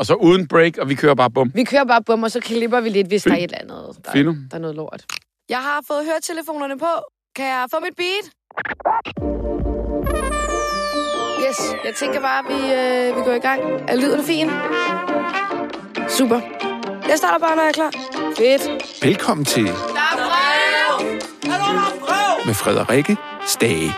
Og så uden break, og vi kører bare bum. Vi kører bare bum, og så klipper vi lidt, hvis Fint. der er et eller andet. Der, Fino. der er noget lort. Jeg har fået høretelefonerne på. Kan jeg få mit beat? Yes, jeg tænker bare, at vi, øh, vi går i gang. Er lyden fin? Super. Jeg starter bare, når jeg er klar. Fedt. Velkommen til Der er brev! med Frederikke Stage.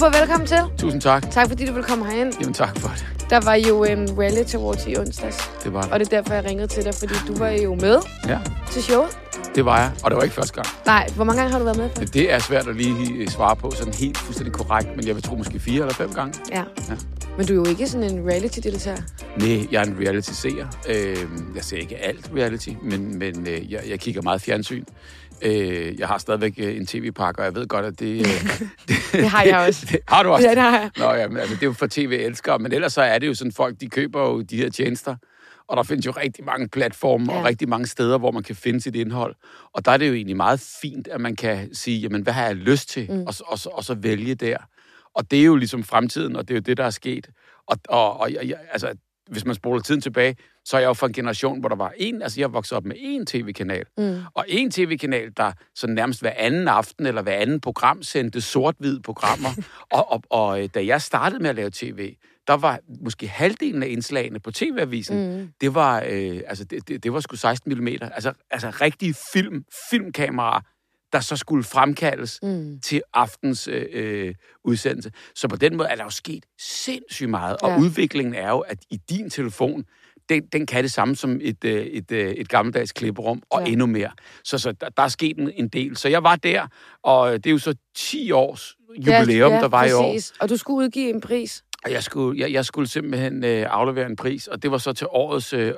Bubber, velkommen til. Tusind tak. Tak fordi du vil komme herind. Jamen tak for det. Der var jo en reality awards i onsdags. Det var det. Og det er derfor, jeg ringede til dig, fordi du var jo med Ja, til showet. det var jeg. Og det var ikke første gang. Nej, hvor mange gange har du været med? For? Det er svært at lige svare på sådan helt fuldstændig korrekt, men jeg vil tro måske fire eller fem gange. Ja. Ja. Men du er jo ikke sådan en reality-deltager. Nej, jeg er en reality-seer. Øh, jeg ser ikke alt reality, men, men øh, jeg, jeg kigger meget fjernsyn. Øh, jeg har stadigvæk øh, en tv-pakke, og jeg ved godt, at det... Øh, det, Det har jeg også. Det, har du også? Ja, det har jeg. Nå, jamen, altså, det er jo for tv-elskere, men ellers så er det jo sådan, folk de køber jo de her tjenester, og der findes jo rigtig mange platforme ja. Og rigtig mange steder, hvor man kan finde sit indhold. Og der er det jo egentlig meget fint, at man kan sige, jamen, hvad har jeg lyst til, mm. og, og, og så vælge der. Og det er jo ligesom fremtiden, og det er jo det, der er sket. Og, og, og jeg, altså, hvis man spoler tiden tilbage, så er jeg jo fra en generation, hvor der var en, altså jeg vokset op med én tv-kanal, mm. og en tv-kanal, der så nærmest hver anden aften eller hver anden program sendte sort-hvid programmer. og, og, og øh, da jeg startede med at lave tv, der var måske halvdelen af indslagene på tv-avisen, mm. det var øh, altså det, det, det var sgu 16 mm. Altså, altså rigtige film, filmkameraer, der så skulle fremkaldes mm. til aftens øh, øh, udsendelse. Så på den måde er der jo sket sindssygt meget, og Ja. udviklingen er jo, at i din telefon, den, den kan det samme som et, øh, et, øh, et gammeldags klipperum, og Ja. ja. endnu mere. Så, så der, der er sket en, en del. Så jeg var der, og det er jo så 10 års jubilæum, der var i år. præcis. Og du skulle udgive en pris. Og jeg skulle, jeg, jeg skulle simpelthen øh, aflevere en pris, og det var så til årets øh,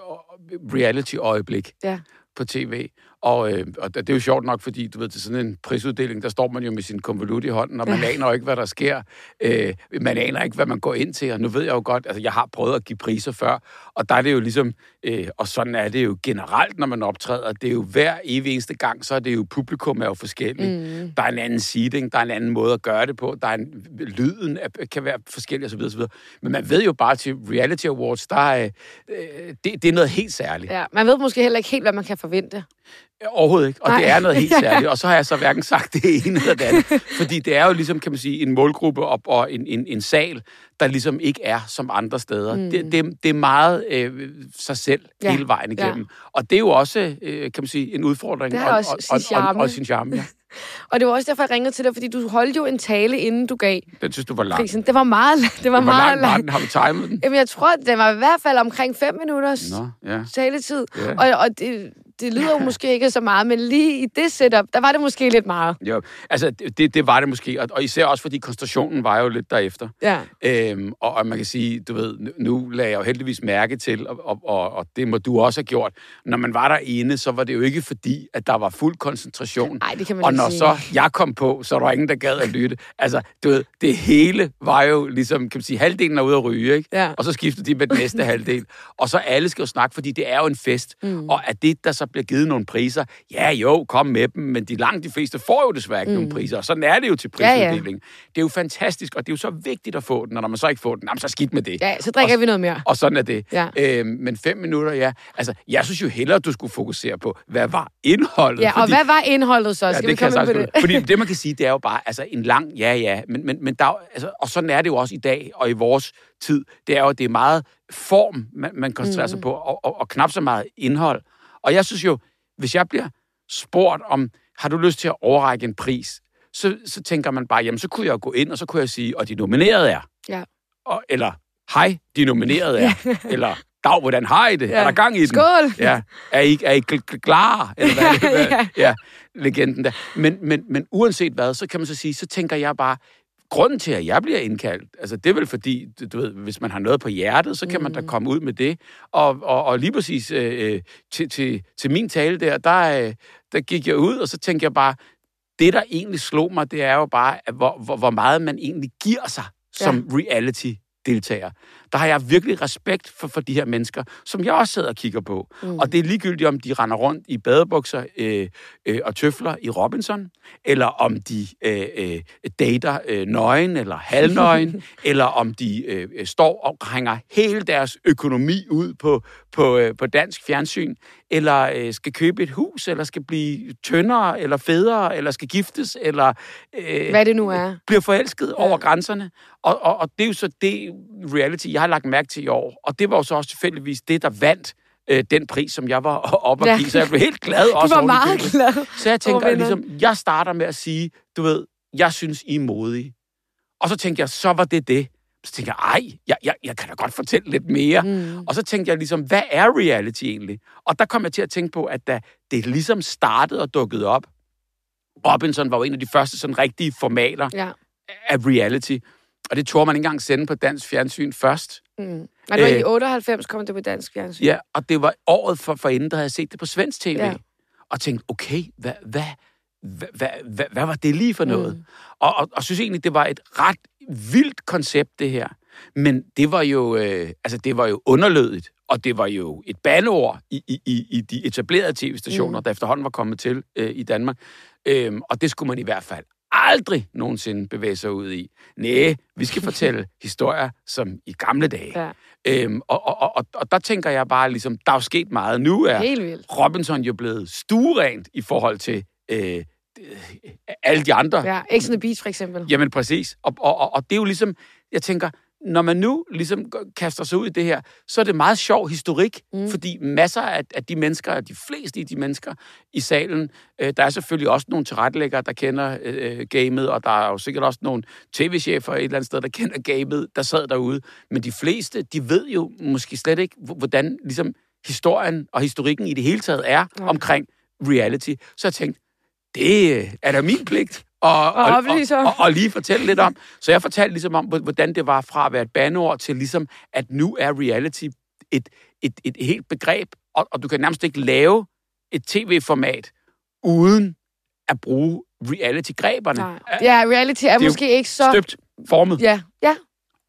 reality-øjeblik Ja. på tv. Og, øh, og det er jo sjovt nok, fordi du ved, til sådan en prisuddeling, der står man jo med sin konvolut i hånden, og man aner jo ikke, hvad der sker. Øh, man aner ikke, hvad man går ind til, og nu ved jeg jo godt, altså jeg har prøvet at give priser før, og der er det jo ligesom, øh, og sådan er det jo generelt, når man optræder, det er jo hver evig eneste gang, så er det jo, publikum er jo forskelligt. Mm. Der er en anden seating, der er en anden måde at gøre det på, der er en, lyden er, kan være forskellig osv. osv. Men man ved jo bare til Reality Awards, der er, øh, det, det er noget helt særligt. Ja, man ved måske heller ikke helt, hvad man kan forvente. Overhovedet ikke. Og Nej. Det er noget helt særligt. Og så har jeg så hverken sagt det ene eller det andet. Fordi det er jo ligesom, kan man sige, en målgruppe op og en, en, en sal, der ligesom ikke er som andre steder. Mm. Det, det, det er meget øh, sig selv Ja. ja. hele vejen Ja. igennem. Og det er jo også, øh, kan man sige, en udfordring. Det har og, også og, sin og, charme. Og, og sin charme, ja. Og det var også derfor, jeg ringede til dig, fordi du holdt jo en tale, inden du gav Den synes du var lang. prisen. Det var meget, det var meget lang var langt. den? Har vi timet den? Jamen, jeg tror, det var i hvert fald omkring fem minutters Nå, ja. taletid. Ja. Og, og det, det lyder jo måske ikke så meget, men lige i det setup, der var det måske lidt meget. Jo, altså det, det- var det måske, og, og især også fordi koncentrationen var jo lidt derefter. Ja. Øhm, og, og man kan sige, du ved, nu- lagde jeg jo heldigvis mærke til, og, og, og, og det må du også have gjort, når man var derinde, så var det jo ikke fordi, at der var fuld koncentration. Ej, det kan man og når sige. så jeg kom på, så var der ingen, der gad at lytte. Altså, du ved, det hele var jo ligesom, kan man sige, halvdelen er ude at ryge, ikke? Ja. Og så skiftede de med den næste halvdel. Og så alle skal jo snakke, fordi det er jo en fest. Mm. Og at det, der så bliver givet nogle priser, ja jo, kom med dem, men de langt de fleste får jo desværre ikke mm. nogen priser. Og sådan er det jo til Ja, ja. prisuddeling. Det er jo fantastisk, og det er jo så vigtigt at få den, og når man så ikke får den, jamen, så skidt med det. Ja, så drikker og, vi noget mere. Og sådan er det. Ja. Øhm, men fem minutter, ja. Altså, jeg synes jo hellere, du skulle fokusere på, hvad var indholdet? Ja, og hvad var indholdet så? Ja, Skal det vi kan komme sagtens på det? Fordi det, man kan sige, det er jo bare altså, en lang, ja, ja, men, men, men der, er altså, og sådan er det jo også i dag, og i vores tid, det er jo, det er meget form, man, man koncentrerer mm. sig på, og, og, og knap så meget indhold. Og jeg synes jo, hvis jeg bliver spurgt om, har du lyst til at overrække en pris, så, så tænker man bare, jamen, så kunne jeg gå ind, og så kunne jeg sige, og de nominerede er. Ja. Og, eller, hej, de nominerede er. eller, dag, hvordan har I det? Ja. Er der gang i den? Skål! Ja. Er I, er I kl- kl- klar? Eller hvad, det? Ja. Hvad- ja, legenden der. Men, men, men uanset hvad, så kan man så sige, så tænker jeg bare, grunden til, at jeg bliver indkaldt, altså det er vel fordi, du, ved, hvis man har noget på hjertet, så kan mm. man da komme ud med det. Og, og, og lige præcis øh, øh, til, til, til min tale der, der, øh, der gik jeg ud, og så tænkte jeg bare, det der egentlig slog mig, det er jo bare, at hvor, hvor, hvor meget man egentlig giver sig som reality deltager, der har jeg virkelig respekt for, for de her mennesker, som jeg også sidder og kigger på. Mm. Og det er ligegyldigt, om de render rundt i badebukser øh, øh, og tøfler i Robinson, eller om de øh, øh, dater øh, nøgen eller halvnøgen, eller om de øh, står og hænger hele deres økonomi ud på, på, øh, på dansk fjernsyn, eller øh, skal købe et hus, eller skal blive tyndere, eller federe, eller skal giftes, eller... Øh, Hvad det nu er. Bliver forelsket ja. over grænserne. Og, og, og det er jo så det reality, jeg har lagt mærke til i år. Og det var jo så også tilfældigvis det, der vandt øh, den pris, som jeg var oppe at give. Ja. Så jeg blev helt glad også. Du var meget glad. Så jeg tænker, ligesom, jeg starter med at sige, du ved, jeg synes, I er modige. Og så tænkte jeg, så var det det. Så tænkte jeg, ej, jeg, jeg, jeg kan da godt fortælle lidt mere. Mm. Og så tænkte jeg ligesom, hvad er reality egentlig? Og der kom jeg til at tænke på, at da det ligesom startede og dukkede op, Robinson var jo en af de første sådan rigtige formater ja. af reality. Og det tog man ikke engang sende på dansk fjernsyn først. Mm. Men det var i 98 kom det på dansk fjernsyn. Ja, og det var året for, for inden, der havde jeg set det på svensk tv. Ja. Og tænkte, okay, hvad, hvad, hvad, hvad, hvad, hvad var det lige for noget? Mm. Og, og, og synes egentlig, det var et ret vildt koncept, det her. Men det var jo, øh, altså, det var jo underlødigt, og det var jo et bandeord i, i, i, i de etablerede tv-stationer, mm. der efterhånden var kommet til øh, i Danmark. Øhm, og det skulle man i hvert fald aldrig nogensinde bevæge sig ud i. Næh, vi skal fortælle historier som i gamle dage. Ja. Øhm, og, og, og, og der tænker jeg bare, ligesom, der er jo sket meget. Nu er Robinson jo blevet stuerent i forhold til øh, alle de andre. Ja, X on the Beach for eksempel. Jamen præcis. Og, og, og, og det er jo ligesom, jeg tænker, når man nu ligesom kaster sig ud i det her, så er det meget sjov historik, mm. fordi masser af, af de mennesker, de fleste af de mennesker i salen, øh, der er selvfølgelig også nogle tilrettelæggere, der kender øh, gamet, og der er jo sikkert også nogle tv-chefer et eller andet sted, der kender gamet, der sad derude. Men de fleste, de ved jo måske slet ikke, hvordan ligesom historien og historikken i det hele taget er ja. omkring reality. Så jeg tænkte, det øh, er da min pligt og, og, og, og, og lige fortælle lidt om. Så jeg fortalte ligesom om, hvordan det var fra at være et bandeord til ligesom, at nu er reality et, et, et helt begreb, og, og du kan nærmest ikke lave et tv-format uden at bruge reality-greberne. Nej. Ja, reality er, er måske ikke så... støbt, formet. Ja, ja.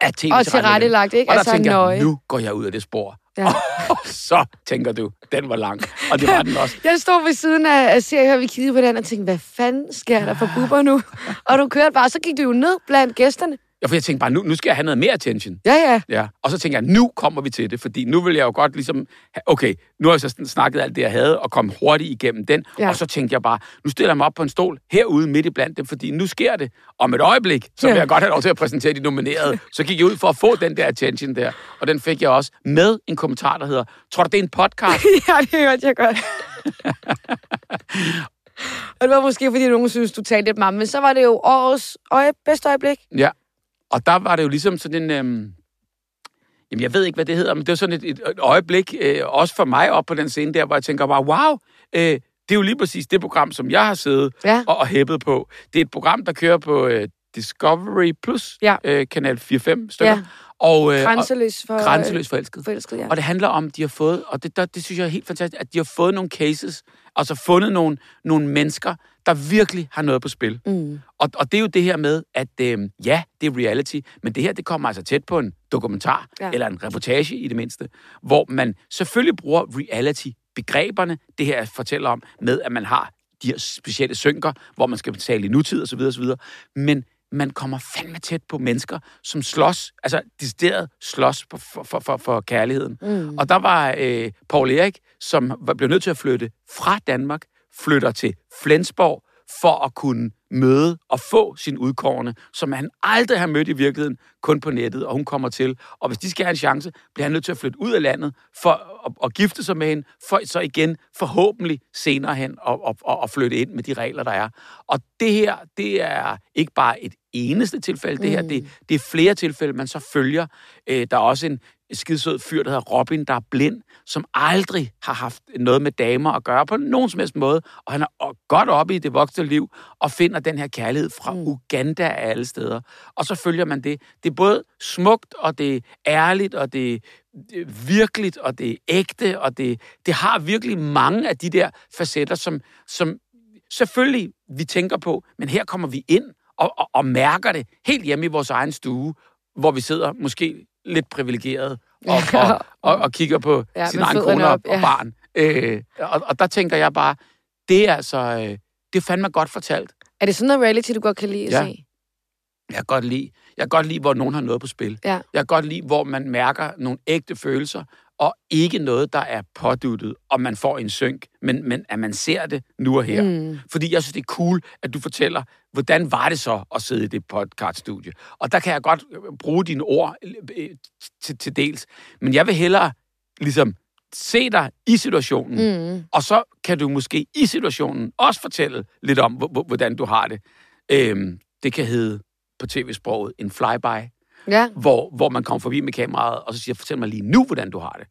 Af tv og tilrettelagt, ikke? Og der altså, tænker jeg, nu går jeg ud af det spor. Ja. Og så tænker du, den var lang. Og det var den også. Jeg stod ved siden af, af serien, og vi kiggede på den og tænkte, hvad fanden sker der for buber nu? Og du kørte bare, så gik du jo ned blandt gæsterne. Ja, for jeg tænkte bare, nu, nu skal jeg have noget mere attention. Ja, ja. ja. Og så tænker jeg, nu kommer vi til det, fordi nu vil jeg jo godt ligesom... Okay, nu har jeg så snakket alt det, jeg havde, og kom hurtigt igennem den. Ja. Og så tænkte jeg bare, nu stiller jeg mig op på en stol herude midt i blandt dem, fordi nu sker det. Om et øjeblik, så vil ja. jeg godt have lov til at præsentere de nominerede. Så gik jeg ud for at få den der attention der. Og den fik jeg også med en kommentar, der hedder, tror du, det er en podcast? ja, det hørte jeg godt. Og det var måske, fordi nogen synes, du talte lidt meget, men så var det jo årets øje, bedste øjeblik. Ja, og der var det jo ligesom sådan en... Øhm, jamen, jeg ved ikke, hvad det hedder, men det var sådan et, et, øjeblik, øh, også for mig op på den scene der, hvor jeg tænker bare, wow, øh, det er jo lige præcis det program, som jeg har siddet ja. og, og hæppet på. Det er et program, der kører på øh, Discovery Plus, ja. øh, kanal 4-5 stykker. Ja. Og, øh, grænseløs, for, grænseløs forelsket. forelsket ja. Og det handler om, de har fået, og det, der, det synes jeg er helt fantastisk, at de har fået nogle cases, altså fundet nogle, nogle mennesker, der virkelig har noget på spil. Mm. Og, og det er jo det her med, at øh, ja, det er reality, men det her, det kommer altså tæt på en dokumentar, ja. eller en reportage i det mindste, hvor man selvfølgelig bruger reality-begreberne, det her fortæller om, med at man har de her specielle synker, hvor man skal betale i nutid osv. osv. Men man kommer fandme tæt på mennesker, som slås, altså decideret slås for, for, for, for kærligheden. Mm. Og der var øh, Paul Erik, som var, blev nødt til at flytte fra Danmark, flytter til Flensborg, for at kunne møde og få sin udkårende, som han aldrig har mødt i virkeligheden, kun på nettet, og hun kommer til. Og hvis de skal have en chance, bliver han nødt til at flytte ud af landet for at, at gifte sig med hende, for så igen forhåbentlig senere hen at, at, at flytte ind med de regler, der er. Og det her, det er ikke bare et eneste tilfælde, det her, mm. det, det er flere tilfælde, man så følger. Øh, der er også en, skidsød fyr, der hedder Robin, der er blind, som aldrig har haft noget med damer at gøre på nogen som helst måde, og han er godt oppe i det voksne liv, og finder den her kærlighed fra mm. Uganda af alle steder. Og så følger man det. Det er både smukt, og det er ærligt, og det er virkeligt, og det er ægte, og det, det har virkelig mange af de der facetter, som, som selvfølgelig vi tænker på, men her kommer vi ind og, og, og mærker det helt hjemme i vores egen stue, hvor vi sidder måske lidt privilegeret og, og, og, og kigger på Ja, ja, sin egen kone og, op, ja. og barn. Øh, og, og der tænker jeg bare, det er altså, øh, det er fandme godt fortalt. Er det sådan noget reality, du godt kan lide at Ja. se? Jeg kan godt lide, jeg kan godt lide, hvor nogen har noget på spil. Ja. Jeg kan godt lide, hvor man mærker nogle ægte følelser, og ikke noget, der er påduttet, og man får en synk, men, men at man ser det nu og her. Mm. Fordi jeg synes, det er cool, at du fortæller, hvordan var det så at sidde i det podcaststudie. Og der kan jeg godt øh, bruge dine ord øh, til, til dels. Men jeg vil hellere ligesom se dig i situationen, Mm. og så kan du måske i situationen også fortælle lidt om, hvor- hvor- hvordan du har det. Øhm, det kan hedde på tv-sproget en flyby, Ja. hvor, hvor man kommer forbi med kameraet, og så siger, fortæl mig lige nu, hvordan du har det.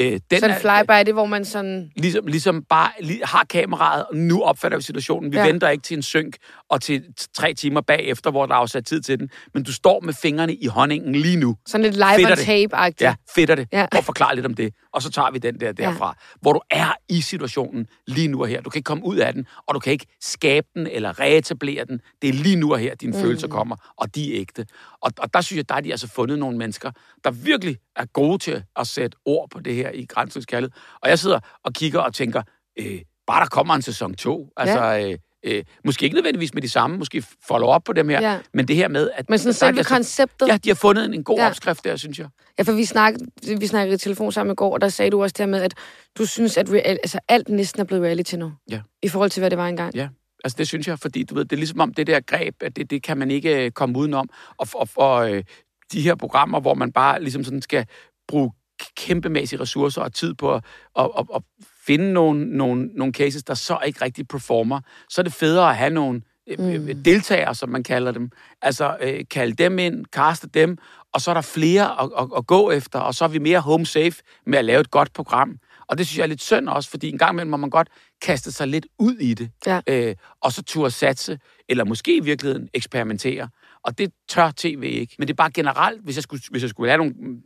Øh, den Sådan er- flyby, det er, hvor man sådan... ligesom, ligesom bare lige har kameraet, og nu opfatter vi situationen. Vi ja. venter ikke til en synk og til tre timer bagefter, hvor der er afsat tid til den. Men du står med fingrene i honningen lige nu. Sådan lidt live on tape-agtigt. Ja, fedter det. Ja. Ja. Og forklare lidt om det. Og så tager vi den der derfra. Ja. Hvor du er i situationen lige nu og her. Du kan ikke komme ud af den, og du kan ikke skabe den eller reetablere den. Det er lige nu og her, dine mm. følelser kommer, og de er ægte. Og, og der synes jeg, der har de altså fundet nogle mennesker, der virkelig er gode til at sætte ord på det her i Grænselandskaldet. Og jeg sidder og kigger og tænker, øh, bare der kommer en sæson 2. Altså, øh, øh, måske ikke nødvendigvis med de samme, måske follow op på dem her, Ja. men det her med, at... Men sådan selve altså- konceptet... Ja, de har fundet en, en god Ja. ja. opskrift der, synes jeg. Ja, for vi snakkede, vi snakkede i telefon sammen i går, og der sagde du også det her med, at du synes, at real, altså, alt næsten er blevet reality nu. Ja. I forhold til, hvad det var engang. Ja, altså det synes jeg, fordi du ved, det er ligesom om det der greb, at det, det kan man ikke øh, komme udenom. Og, og, og øh, de her programmer, hvor man bare ligesom sådan skal bruge kæmpemæssige ressourcer og tid på at, at, at, at finde nogle, nogle, nogle cases, der så ikke rigtig performer, så er det federe at have nogle mm. deltagere, som man kalder dem. Altså øh, kalde dem ind, kaste dem, og så er der flere at, at, at gå efter, og så er vi mere home safe med at lave et godt program. Og det synes jeg er lidt synd også, fordi en gang imellem må man godt kaste sig lidt ud i det, Ja. øh, og så turde satse, eller måske i virkeligheden eksperimentere. Og det tør tv ikke. Men det er bare generelt, hvis jeg skulle, hvis jeg skulle have nogle mm,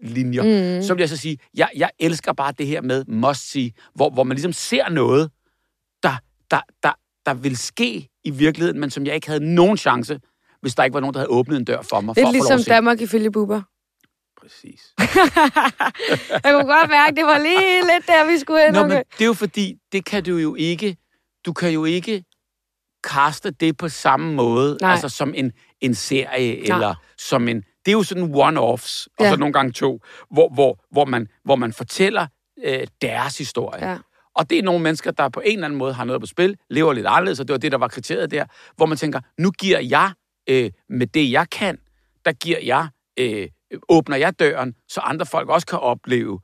pegelinjer, mm. så vil jeg så sige, jeg, jeg elsker bare det her med must see, hvor, hvor man ligesom ser noget, der, der, der, der vil ske i virkeligheden, men som jeg ikke havde nogen chance, hvis der ikke var nogen, der havde åbnet en dør for mig. Det for er lov ligesom. Danmark ifølge Bubber. Præcis. Jeg kunne godt mærke, det var lige lidt der, vi skulle hen. Nå, men det er jo fordi, det kan du jo ikke, du kan jo ikke kaste det på samme måde, Nej. altså som en, en serie, eller som en, det er jo sådan one-offs, og Ja. så nogle gange to, hvor, hvor, hvor, man, hvor man fortæller øh, deres historie. Ja. Og det er nogle mennesker, der på en eller anden måde har noget på spil, lever lidt anderledes, og det var det, der var kriteriet der, hvor man tænker, nu giver jeg øh, med det, jeg kan, der giver jeg, øh, åbner jeg døren, så andre folk også kan opleve,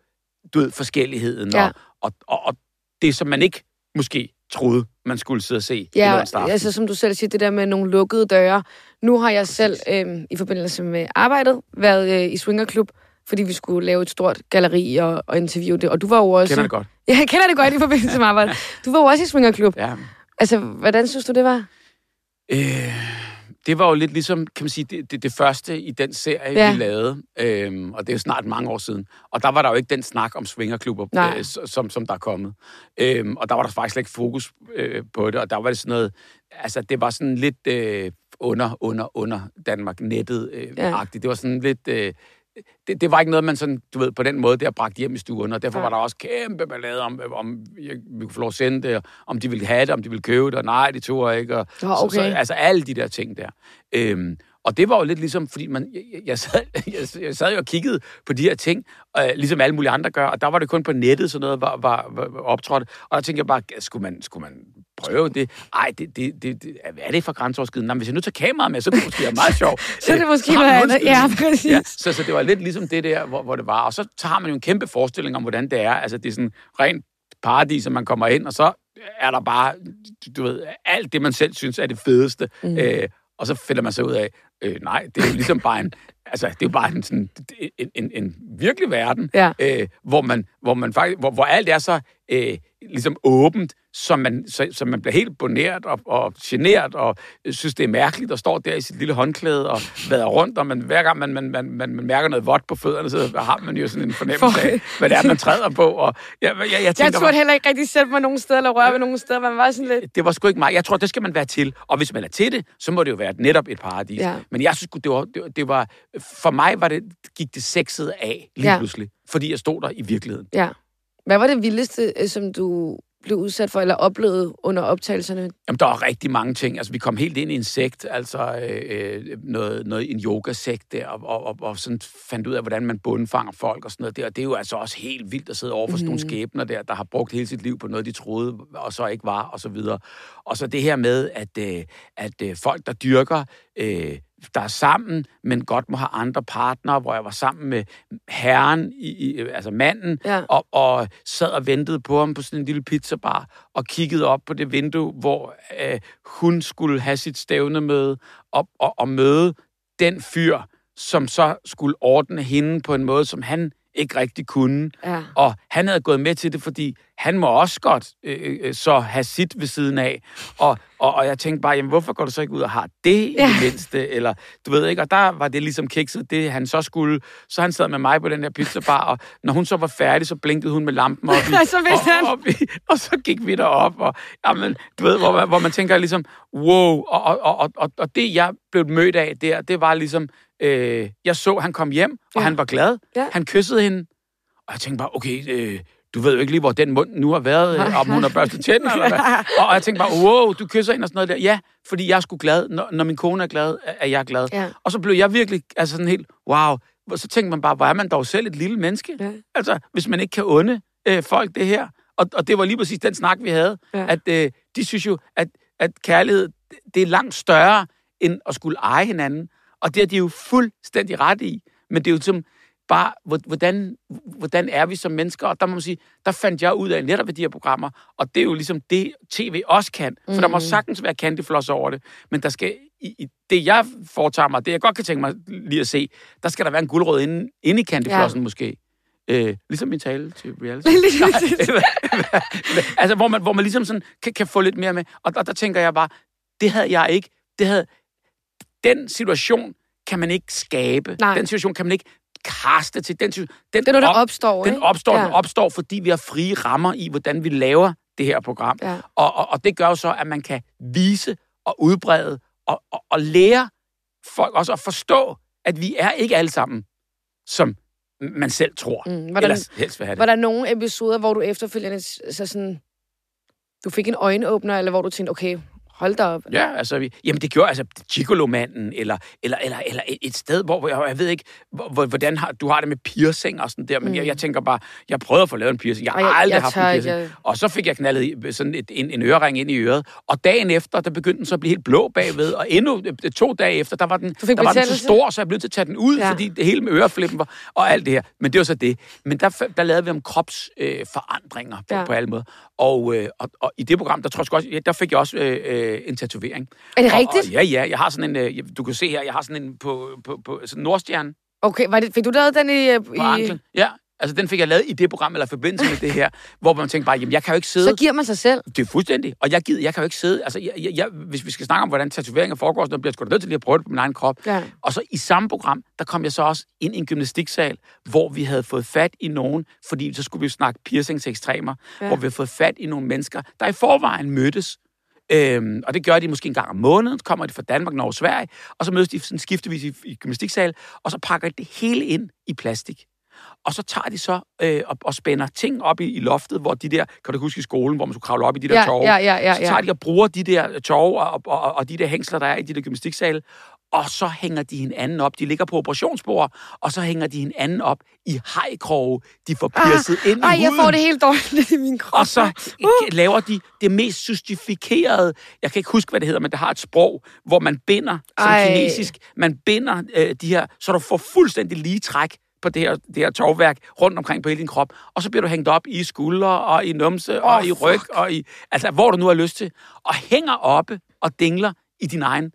du ved, forskelligheden, Ja. og, og, og, og det, som man ikke måske troede, man skulle sidde og se Ja, altså som du selv siger, det der med nogle lukkede døre. Nu har jeg selv øh, i forbindelse med arbejdet været øh, i Swingerklub, fordi vi skulle lave et stort galleri og, og interviewe det. Og du var jo også... Kender det godt. Ja, jeg kender det godt i forbindelse med arbejdet. Du var jo også i Swingerklub. Ja. Altså, hvordan synes du, det var? Øh, det var jo lidt ligesom, kan man sige, det, det, det første i den serie, Ja. vi lavede. Øhm, og det er jo snart mange år siden. Og der var der jo ikke den snak om swingerklubber, Nej. øh, som, som der er kommet. Øhm, og der var der faktisk slet ikke fokus øh, på det. Og der var det sådan noget, altså det var sådan lidt øh, under, under, under Danmark nettet øh, Ja. ja. Det var sådan lidt... Øh, det, det var ikke noget, man sådan, du ved, på den måde der bragte hjem i stuen, og derfor Nej. var der også kæmpe ballade om, om jeg, vi kunne få lov at sende det, og om de ville have det, om de ville købe det, og nej, de tog ikke, og så, okay. så, altså alle de der ting der. Øhm, og det var jo lidt ligesom, fordi man, jeg, jeg, jeg, sad, jeg, jeg sad jo og kiggede på de her ting, øh, ligesom alle mulige andre gør, og der var det kun på nettet, sådan noget var, var, var, var optrådt. Og der tænkte jeg bare, skulle man, skulle man prøve det? Ej, det, det, det, det, hvad er det for grænseoverskridende? Nå, men hvis jeg nu tager kameraet med, så kunne det måske være meget sjovt. Så er det måske noget andet. Ja, præcis. Ja, så, så det var lidt ligesom det der, hvor, hvor det var. Og så, så har man jo en kæmpe forestilling om, hvordan det er. Altså, det er sådan rent paradis, at man kommer ind, og så er der bare, du ved, alt det, man selv synes er det fedeste. Mm. Øh, og så finder man sig ud af, øh, nej, det er jo ligesom bare en, altså, det er jo bare en, sådan, en, en, en virkelig verden, Ja. øh, hvor, man, hvor, man faktisk, hvor, hvor alt er så øh, ligesom åbent, så man, så, så man bliver helt boneret og, og generet, og synes, det er mærkeligt, og står der i sit lille håndklæde og vader rundt, og man, hver gang man, man, man, man, man mærker noget vådt på fødderne, så har man jo sådan en fornemmelse af, hvad det er, man træder på. Og jeg, jeg, jeg, tænker, Jeg turde heller ikke rigtig sætte mig nogen steder, eller røre ved nogen steder, man var sådan lidt... det var sgu ikke mig. Jeg tror, det skal man være til. Og hvis man er til det, så må det jo være netop et paradis. Ja. Men jeg synes, det var, det var, det var... For mig var det, gik det sexet af lige Ja. pludselig. Fordi jeg stod der i virkeligheden. Ja. Hvad var det vildeste, øh, som du blev udsat for, eller oplevede under optagelserne? Jamen, der var rigtig mange ting. Altså, vi kom helt ind i en sekt, altså øh, øh, noget, noget, en yogasekt der, og, og, og, og sådan fandt ud af, hvordan man bundfanger folk og sådan noget der. Og det er jo altså også helt vildt at sidde over for sådan nogle skæbner der, der har brugt hele sit liv på noget, de troede, og så ikke var, og så videre. Og så det her med, at, øh, at øh, folk, der dyrker, øh, der er sammen, men godt må have andre partnere, hvor jeg var sammen med herren, i, i, altså manden, Ja. og, og sad og ventede på ham på sådan en lille pizzabar, og kiggede op på det vindue, hvor øh, hun skulle have sit stævnemøde, og, og, og møde den fyr, som så skulle ordne hende på en måde, som han ikke rigtig kunne. Ja. Og han havde gået med til det, fordi han må også godt øh, øh, så have sit ved siden af. Og, og, og jeg tænkte bare, jamen, hvorfor går du så ikke ud og har det i Ja. det mindste? Eller, du ved ikke, og der var det ligesom kikset, det han så skulle. Så han sad med mig på den her pizzabar, og når hun så var færdig, så blinkede hun med lampen op i, Så vidste han. og, op i, og så gik vi derop, og jamen, du ved, hvor, man- hvor man tænker ligesom, wow, og, og, og, og, og det jeg blev mødt af der, det var ligesom, øh, jeg så, han kom hjem, og Ja. han var glad. Ja. Han kyssede hende, og jeg tænkte bare, okay, øh, du ved jo ikke lige, hvor den mund nu har været, øh, om hun har børstet tænder, eller hvad. Og jeg tænkte bare, wow, du kysser hende og sådan noget der. Ja, fordi jeg er sgu glad. Når, når min kone er glad, er jeg glad. Ja. Og så blev jeg virkelig altså sådan helt, wow. Så tænkte man bare, hvor er man dog selv et lille menneske? Ja. Altså, hvis man ikke kan unde øh, folk det her. Og, og det var lige præcis den snak, vi havde. Ja. At øh, de synes jo, at, at kærlighed, det er langt større, end at skulle eje hinanden. Og det er de jo fuldstændig ret i. Men det er jo som bare, hvor- hvordan, hvordan er vi som mennesker? Og der må man sige, der fandt jeg ud af netop ved de her programmer, og det er jo ligesom det, tv også kan. For der må sagtens være candyfloss over det, men der skal, i, i det jeg foretager mig, det jeg godt kan tænke mig lige at se, der skal der være en guldrød inde, inde i candyflossen ja. måske. Øh, ligesom min tale til reality. altså, hvor man, hvor man ligesom sådan kan, kan få lidt mere med. Og der, der tænker jeg bare, det havde jeg ikke. Det havde, den situation kan man ikke skabe. Nej. Den situation kan man ikke kaste til. Den, den, Det er noget, der op- opstår, Den ikke? opstår, Ja. den opstår, fordi vi har frie rammer i, hvordan vi laver det her program. Ja. Og, og, og det gør jo så, at man kan vise og udbrede og, og, og lære folk også at forstå, at vi er ikke alle sammen, som man selv tror. Mm, Hvordan, hvordan- Ellers helst vil have det. Var der nogle episoder, hvor du efterfølgende så sådan, du fik en øjenåbner, eller hvor du tænkte, okay, hold da op. Ja, altså, vi- jamen det gjorde altså Gigolo-manden, eller, eller, eller, eller et- sted, hvor jeg, jeg ved ikke, hvor, hvor- hvordan har, du har det med piercing og sådan der, men mm. jeg, jeg tænker bare, jeg prøvede at få lavet en piercing, jeg har jeg- aldrig jeg haft en ikke, piercing, jeg- og så fik jeg knaldet sådan et, en, en ørering ind i øret, og dagen efter, der begyndte den så at blive helt blå bagved, og endnu øh, to dage efter, der var den, der var den så stor, så jeg blev nødt til at tage den ud, Ja. fordi det hele med øreflippen var, og alt det her, men det var så det. Men der, der lavede vi om kropsforandringer øh, på, Ja. på alle måder, og, øh, og, og i det program, der tror jeg også, der fik jeg også øh, øh, en tatovering. Er det Og- rigtigt? Og, ja, ja, jeg har sådan en, øh, du kan se her, jeg har sådan en på, på, på sådan nordstjerne Okay, var det, fik du lavet den i... øh, på anklen. Ja, altså den fik jeg lavet i det program, eller forbindelse med det her, hvor man tænker bare, jamen jeg kan jo ikke sidde... så giver man sig selv. Det er fuldstændig. Og jeg, gider, jeg kan jo ikke sidde... Altså, jeg, jeg, jeg, hvis vi skal snakke om, hvordan tatoveringer foregår, så bliver jeg sgu da nødt til lige at prøve det på min egen krop. Ja. Og så i samme program, der kom jeg så også ind i en gymnastiksal, hvor vi havde fået fat i nogen, fordi så skulle vi jo snakke piercings ekstremer, ja. hvor vi havde fået fat i nogle mennesker, der i forvejen mødtes. Øhm, og det gør de måske en gang om måneden, så kommer de fra Danmark, Norge og Sverige, og så mødes de sådan skiftevis i, i gymnastiksal, og så pakker de det hele ind i plastik. Og så tager de så øh, og, og spænder ting op i, i loftet, hvor de der, kan du huske i skolen, hvor man skulle kravle op i de der Ja, tove. ja, ja, ja, Så ja. tager de og bruger de der tove og, og, og, og de der hængsler, der er i de der gymnastiksale, og så hænger de hinanden op. De ligger på operationsbord, og så hænger de hinanden op i hejkroge. De får piercet ind i Ah, jeg huden. får det helt dårligt i min krop. Og så laver de det mest justifikerede, jeg kan ikke huske, hvad det hedder, men det har et sprog, hvor man binder, som Ej. kinesisk, man binder øh, de her, så du får fuldstændig lige træk på det her, det her tovværk rundt omkring på hele din krop, og så bliver du hængt op i skuldre, og i numse, oh, og i ryg, og i, altså hvor du nu har lyst til, og hænger oppe og dingler i din egen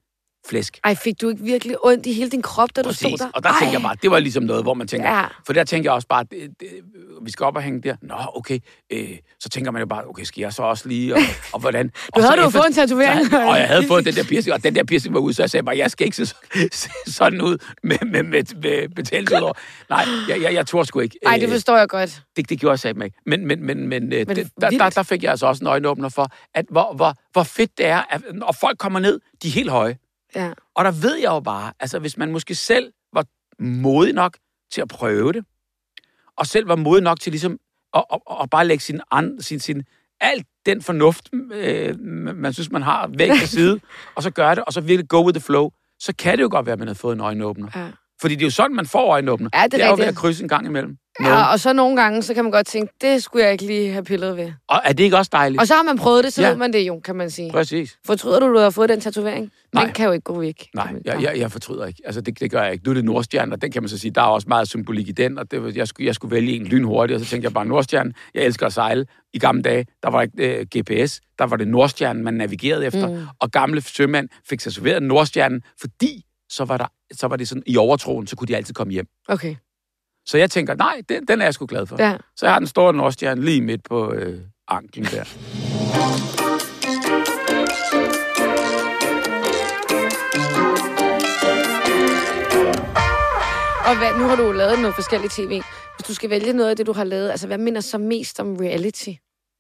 flæsk. Ej, fik du ikke virkelig ondt i hele din krop, da du stod der? Og der tænkte jeg bare, det var ligesom noget, hvor man tænker, Ja. for der tænker jeg også bare, det, det, vi skal op og hænge der. Nå, okay. Øh, så tænker man jo bare, okay, skal jeg så også lige, og, og hvordan? Du og havde efter- fået en tatovering. Så, og jeg havde fået den der piercing, og den der piercing var ud, så jeg sagde bare, jeg skal ikke se, se sådan ud med, med, med, med betændelse over. Nej, jeg, jeg, jeg tror sgu ikke. Nej, det Øh, forstår jeg godt. det, det gjorde jeg sagde mig ikke. Men, men, men, men, men det, der, der, der fik jeg altså også en øjenåbner for, at hvor, hvor, hvor fedt det er, at når folk kommer ned, de er helt høje. Ja. Og der ved jeg jo bare, altså hvis man måske selv var modig nok til at prøve det, og selv var modig nok til ligesom at, at, at bare lægge sin, an, sin, sin alt den fornuft, øh, man synes, man har, væk til side, og så gøre det, og så virkelig go with the flow, så kan det jo godt være, at man har fået en øjenåbner. Ja. Fordi det er jo sådan, man får øjenåbner. Ja, det er det er jo ved rigtigt. at krydse en gang imellem. Ja. Og så nogle gange, så kan man godt tænke, det skulle jeg ikke lige have pillet ved. Og er det ikke også dejligt? Og så har man prøvet det, så Ja. ved man det jo, kan man sige. Præcis. Fortryder du, du har fået den tatovering? Nej. Den kan jo ikke gå væk. Nej, jeg, jeg, jeg fortryder ikke. Altså, det, det gør jeg ikke. Nu er det Nordstjerne, og den kan man så sige, der er også meget symbolik i den, og det, jeg, skulle, jeg skulle vælge en lynhurtigt, og så tænkte jeg bare, Nordstjerne, jeg elsker at sejle. I gamle dage, der var ikke øh, GPS, der var det Nordstjernen, man navigerede efter, mm. og gamle sømænd fik sig serveret Nordstjernen, fordi så var, der, så var det sådan, i overtroen, så kunne de altid komme hjem. Okay. Så jeg tænker, nej, den, den er jeg sgu glad for. Ja. Så jeg har den store Nordstjerne lige midt på øh, anklen der. Og hvad, nu har du lavet noget forskelligt tv. Hvis du skal vælge noget af det, du har lavet, altså hvad minder så mest om reality,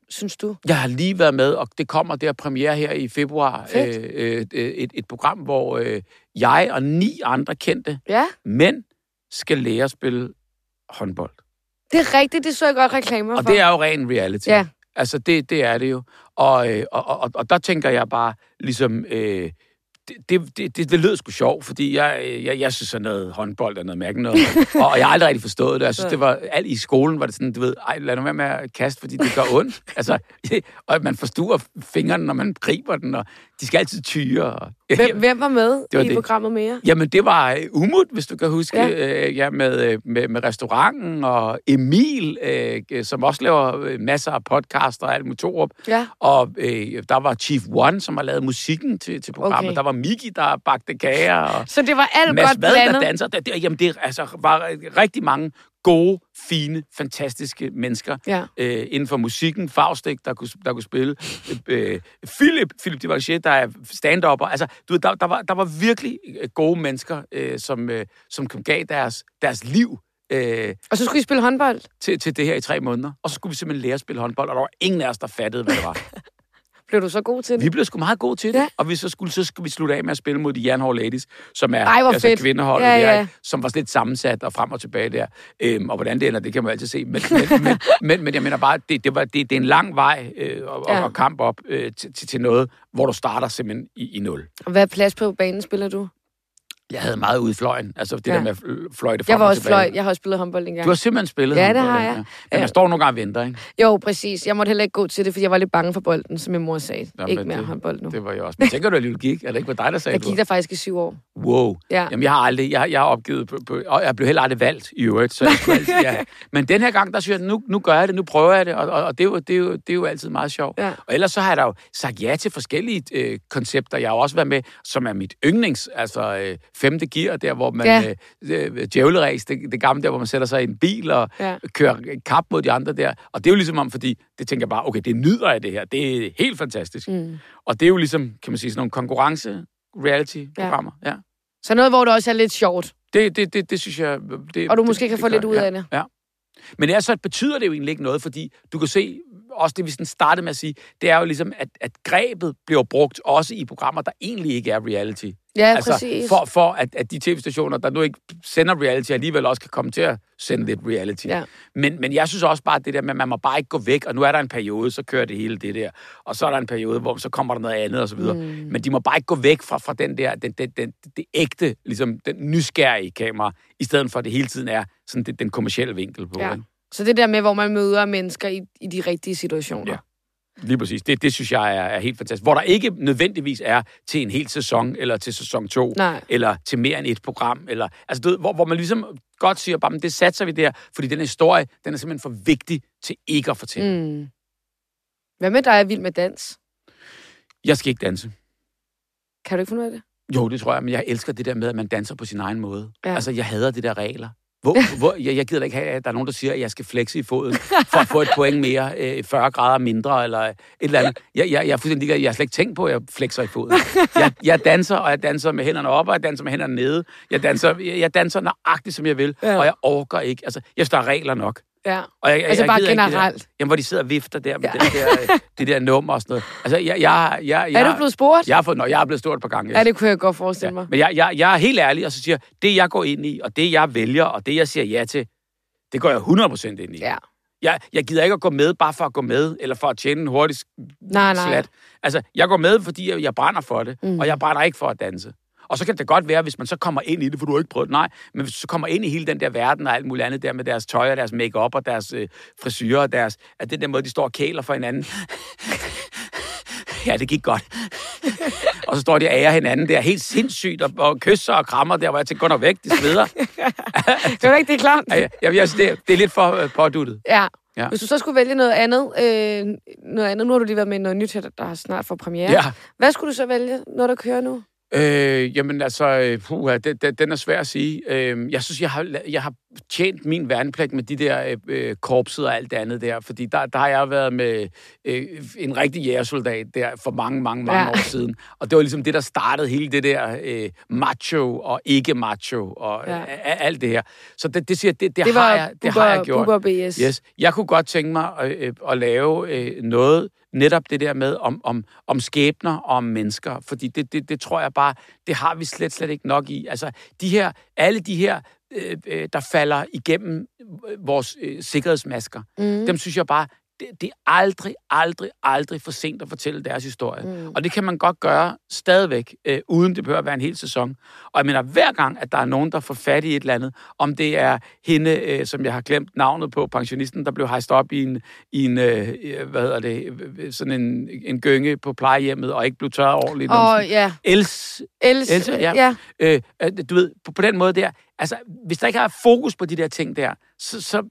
synes du? Jeg har lige været med, og det kommer der premiere her i februar. Fedt. Øh, øh, et, et program, hvor øh, jeg og ni andre kendte Ja, mænd skal lære at spille håndbold. det er rigtigt, det så jeg godt reklamer Og for. det er jo ren reality. Ja. Altså, det, det er det jo. Og, øh, og, og, og der tænker jeg bare, ligesom... Øh, det, det, det, det, lød sgu sjovt, fordi jeg, øh, jeg, jeg synes sådan noget håndbold er noget mærkeligt noget. og, og jeg har aldrig rigtig forstået det. Jeg synes, det var, alt i skolen var det sådan, du ved, ej, lad nu være med at kaste, fordi det gør ondt. altså, og man forstuer fingrene, når man griber den, og de skal altid tyre. Hvem, hvem var med Det var i det. programmet mere? Jamen, det var øh, Umut, hvis du kan huske, Ja. Øh, ja, med, øh, med, med restauranten, og Emil, øh, som også laver masser af podcaster og alt muligt. Ja. Og øh, der var Chief One, som har lavet musikken til, til programmet. Okay. Der var Miki, der bagte kager, og Så det var alt Mads godt Vad, der blandet? danser. Det, det, jamen, det altså, var rigtig mange gode, fine, fantastiske mennesker Ja. øh, inden for musikken. Faustik, der kunne, der kunne spille. Øh, Philip, Philip Divanchet, der er stand-upper. Altså, du ved, der, der, var, der var virkelig øh, gode mennesker, øh, som, øh, som gav deres, deres liv øh, Og så skulle I spille håndbold? til, til det her i tre måneder. Og så skulle vi simpelthen lære at spille håndbold, og der var ingen af os, der fattede, hvad det var. Blev du så god til det? Vi blev sgu meget gode til det. Ja. Og vi så skulle, så skulle vi slutte af med at spille mod de Jernhård Ladies, som er Ej, altså fedt. kvindeholdet Ja, der, ja. ikke? som var lidt sammensat og frem og tilbage der. Øhm, og hvordan det ender, det kan man altid se. Men, men, men, men, men jeg mener bare, det, det, var, det, det er en lang vej øh, og, Ja. og kamp op øh, til, til, til noget, hvor du starter simpelthen i, i nul. Og hvad plads på banen spiller du? Jeg havde meget ude i fløjen. Altså det Ja. der med fløjte frem Jeg var og også fløj. Jeg har også spillet håndbold engang. Du har simpelthen spillet Ja, det har jeg. Men Ja. man står nogle gange og venter, ikke? Jo, præcis. Jeg måtte heller ikke gå til det, fordi jeg var lidt bange for bolden, som min mor sagde. Nå, ikke men mere det- håndbold nu. Det var jeg også. Men tænker du alligevel gik? Er det ikke var dig, der sagde Jeg gik der faktisk i syv år. Wow. Ja. Jamen, jeg har aldrig, jeg, jeg har opgivet på, på, og jeg blev heller aldrig valgt i øvrigt, så jeg altid, ja. Men den her gang, der synes jeg, nu, nu gør jeg det, nu prøver jeg det, og, og, og det, er jo, det, er jo, det er jo altid meget sjovt. Ja. Og ellers så har jeg da jo sagt ja til forskellige øh, koncepter. Jeg har også været med, som er mit yndlings, altså øh, femte gear, der hvor man, Ja. øh, øh, djævleræs, det, det gamle der, hvor man sætter sig i en bil og Ja. kører kap mod de andre der. Og det er jo ligesom om, fordi det tænker jeg bare, okay, det nyder jeg det her, det er helt fantastisk. Mm. Og det er jo ligesom, kan man sige, sådan nogle konkurrence reality-programmer. Ja. ja. Så noget, hvor det også er lidt sjovt. Det, det, det, det synes jeg... Det, Og du måske det, kan det få lidt gør- ud ja, af det. Ja. Men det er så, betyder det jo egentlig ikke noget, fordi du kan se, også det vi sådan startede med at sige, det er jo ligesom, at, at grebet bliver brugt også i programmer, der egentlig ikke er reality. Ja, altså, præcis. for, for at, at de tv-stationer, der nu ikke sender reality, alligevel også kan komme til at sende lidt reality. Ja. Men, men jeg synes også bare, at det der med, at man må bare ikke gå væk, og nu er der en periode, så kører det hele det der, og så er der en periode, hvor så kommer der noget andet, og så videre. Mm. Men de må bare ikke gå væk fra, fra den der, den, den, den, det ægte, ligesom den nysgerrige kamera, i stedet for at det hele tiden er sådan det, den kommercielle vinkel på. Ja. ikke? Så det der med, hvor man møder mennesker i, i de rigtige situationer. Ja. Lige præcis. Det, det synes jeg er, er helt fantastisk. Hvor der ikke nødvendigvis er til en hel sæson, eller til sæson 2, Nej. eller til mere end et program. Eller, altså, du ved, hvor, hvor man ligesom godt siger, bare, men det satser vi der, fordi den historie, den er simpelthen for vigtig til ikke at fortælle. Mm. Hvad med dig er vild med dans? Jeg skal ikke danse. Kan du ikke finde ud af det? Jo, det tror jeg, men jeg elsker det der med, at man danser på sin egen måde. Ja. Altså, jeg hader det der regler. Hvor, hvor, jeg, jeg gider da ikke have, at der er nogen, der siger, at jeg skal flexe i foden, for at få et point mere, øh, 40 grader mindre, eller et eller andet. Jeg, jeg, jeg, er fuldstændig ligeglad. jeg har slet ikke tænkt på, at jeg flexer i foden. Jeg, jeg danser, og jeg danser med hænderne op, og jeg danser med hænderne nede. Jeg danser, jeg, jeg danser nøjagtigt, som jeg vil, Ja. og jeg orker ikke. Altså, jeg synes, der er regler nok. Ja. Og jeg, Altså bare gider ikke det generelt. Der, jamen, hvor de sidder og vifter der med Ja. ja. det, der, det der nummer og sådan noget. Altså, jeg, jeg, jeg, jeg, Er du blevet spurgt? Jeg har fået, nå, jeg er blevet stort et par gange. Ja, det kunne jeg godt forestille mig. Men jeg, jeg, jeg er helt ærlig, og så siger jeg, det jeg går ind i, og det jeg vælger, og det jeg siger ja til, det går jeg 100% ind i. Ja. Jeg, jeg gider ikke at gå med, bare for at gå med, eller for at tjene en hurtig Nej, nej. slat. Altså, jeg går med, fordi jeg, jeg brænder for det, mm. og jeg brænder ikke for at danse. Og så kan det godt være, hvis man så kommer ind i det, for du har ikke prøvet. Nej, men hvis du så kommer ind i hele den der verden og alt muligt andet der med deres tøj og deres makeup og deres øh, frisyrer og deres, at den der måde, de står og kæler for hinanden. ja, det gik godt. og så står de og ærer hinanden der helt sindssygt og, og kysser og krammer der, hvor jeg tænker, gå nu væk, de sveder. Det var ikke det er klamt. Ja, jeg, jeg, det, det er lidt for øh, påduttet. Ja. Ja. Hvis du så skulle vælge noget andet, øh, noget andet, nu har du lige været med i noget nyt, her, der har snart får premiere. Ja. Hvad skulle du så vælge, når der kører nu? Øh, jamen altså, øh, puha, det, det, den er svær at sige. Øh, jeg synes, jeg har, jeg har tjent min værnepligt med de der øh, øh, korpset og alt det andet der, fordi der, der har jeg været med øh, en rigtig jægersoldat der for mange, mange, mange Ja. år siden. Og det var ligesom det, der startede hele det der øh, macho og ikke macho og Ja. ja. alt det her. Så det, det siger, det, det, Det har jeg, det har jeg gjort. Bubber BS. Yes. Jeg kunne godt tænke mig at, øh, at lave øh, noget, netop det der med om, om, om skæbner og om mennesker, fordi det, det, det tror jeg bare, det har vi slet, slet ikke nok i. Altså, de her, alle de her, øh, øh, der falder igennem vores øh, sikkerhedsmasker, Mm. dem synes jeg bare, det, det er aldrig, aldrig, aldrig for sent at fortælle deres historie. Mm. Og det kan man godt gøre stadigvæk, øh, uden det behøver at være en hel sæson. Og jeg mener, hver gang, at der er nogen, der får fat i et eller andet, om det er hende, øh, som jeg har glemt navnet på, pensionisten, der blev hejst op i en, i en øh, øh, hvad hedder det, øh, sådan en, en gynge på plejehjemmet, og ikke blev tørret ordentligt. Og ja, Els, Els, Else, ja. ja. øh, øh, du ved, på, på den måde der, altså, hvis der ikke er fokus på de der ting der, så, så,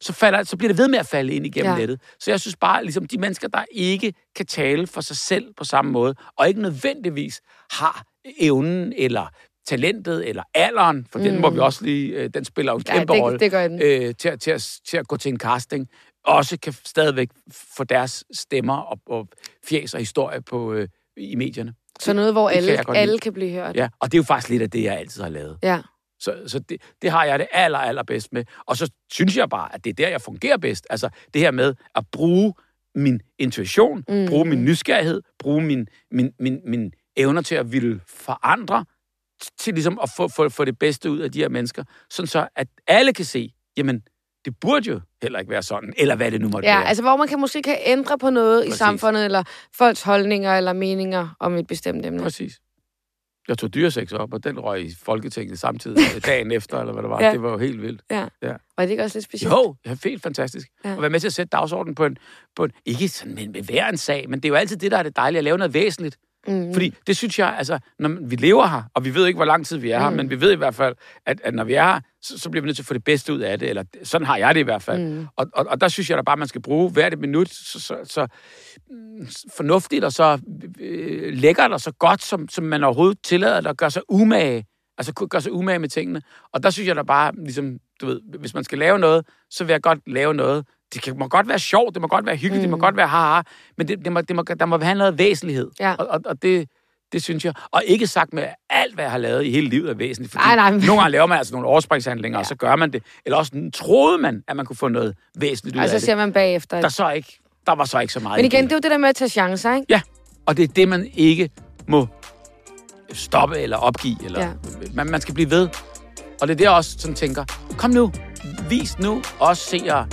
så, falder, så bliver det ved med at falde ind igennem Ja. ja. nettet. Så jeg synes bare, ligesom de mennesker, der ikke kan tale for sig selv på samme måde, og ikke nødvendigvis har evnen eller talentet eller alderen, for mm. den må vi også lige, øh, den spiller jo en Ja, kæmpe det- rolle. Øh, til, at- til, at, til at gå til en casting, også kan stadigvæk få deres stemmer og, og fjes og historie på, øh, i medierne. Så noget, hvor Det kan alle, godt alle lide. kan blive hørt. Ja, og det er jo faktisk lidt af det, jeg altid har lavet. ja. Så, så det, det har jeg det aller, aller bedst med. Og så synes jeg bare, at det er der, jeg fungerer bedst. Altså det her med at bruge min intuition, Mm. bruge min nysgerrighed, bruge min, min, min, min evner til at ville forandre, til ligesom at få, få, få det bedste ud af de her mennesker, sådan så at alle kan se, jamen, det burde jo heller ikke være sådan, eller hvad det nu måtte Ja, være. altså hvor man kan måske kan ændre på noget Præcis. i samfundet, eller folks holdninger eller meninger om et bestemt emne. Præcis. Jeg tog dyresex op, og den røg i Folketinget samtidig dagen efter, eller hvad det var. Ja. Det var jo helt vildt. Ja. Ja. Og er det ikke også lidt specielt? Jo, det er helt fantastisk. Ja. At være med til at sætte dagsordenen på en, på en ikke sådan med hver en sag, men det er jo altid det, der er det dejlige, at lave noget væsentligt. Mm. Fordi det synes jeg, altså, når vi lever her, og vi ved ikke, hvor lang tid vi er her, Mm. men vi ved i hvert fald, at, at når vi er her, så, så bliver vi nødt til at få det bedste ud af det, eller sådan har jeg det i hvert fald. Mm. Og, og, og der synes jeg da bare, man skal bruge hvert et minut så, så, så mm, fornuftigt og så øh, lækkert og så godt, som, som man overhovedet tillader, der gør sig umage. Altså gør sig umage med tingene. Og der synes jeg da bare, ligesom, du ved, hvis man skal lave noget, så vil jeg godt lave noget. Det kan, må godt være sjovt, det må godt være hyggeligt, mm. det må godt være haha, men det, det må, det må, der må have noget væsentlighed. Ja. Og, og, og det, det synes jeg. Og ikke sagt med, at alt, hvad jeg har lavet i hele livet er væsentligt. Fordi Nej, nej. Nogle gange laver man altså nogle overspringshandlinger, ja. og så gør man det. Eller også troede man, at man kunne få noget væsentligt ud Og så af det. ser man bagefter. Der, så ikke, der var så ikke så meget Men igen, det er jo det der med at tage chancer, ikke? Ja, og det er det, man ikke må stoppe eller opgive. Eller, Ja. man, man skal blive ved. Og det er der jeg også sådan tænker, kom nu, vis nu os seere.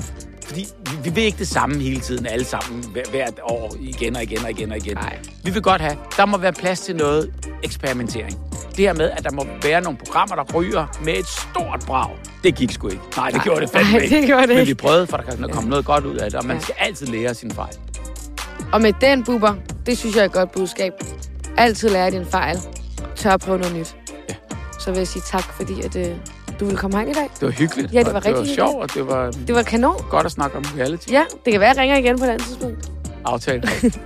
Fordi vi, vi vil ikke det samme hele tiden, alle sammen, hver, hvert år, igen og igen og igen og igen. Nej. Vi vil godt have, der må være plads til noget eksperimentering. Det her med, at der må være nogle programmer, der ryger med et stort brag. Det gik sgu ikke. Nej, det Nej. gjorde det fandme Nej, ikke. det gjorde det Men ikke. vi prøvede, for der kan komme noget godt ud af det, og man Ja. skal altid lære sin fejl. Og med den buber, det synes jeg er et godt budskab. Altid lære din fejl. Tør at prøve noget nyt. Ja. Så vil jeg sige tak, fordi at, øh, du ville komme herind i dag. Det var hyggeligt. Ja, det var rigtig Det var sjovt, og det var, det var kanon. godt at snakke om reality. Ja, det kan være, at jeg ringer igen på et andet tidspunkt. Aftalt.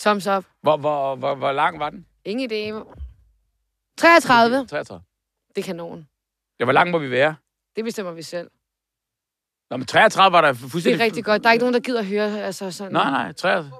Thumbs up. Hvor, hvor, hvor, hvor lang var den? Ingen idé. 33. 33. Det er kanon. Ja, hvor lang må vi være? Det bestemmer vi selv. Nå, men 33 var der Det fuldstændig... er rigtig godt. Der er ikke nogen, der gider at høre altså sådan. Nej, nej, 33.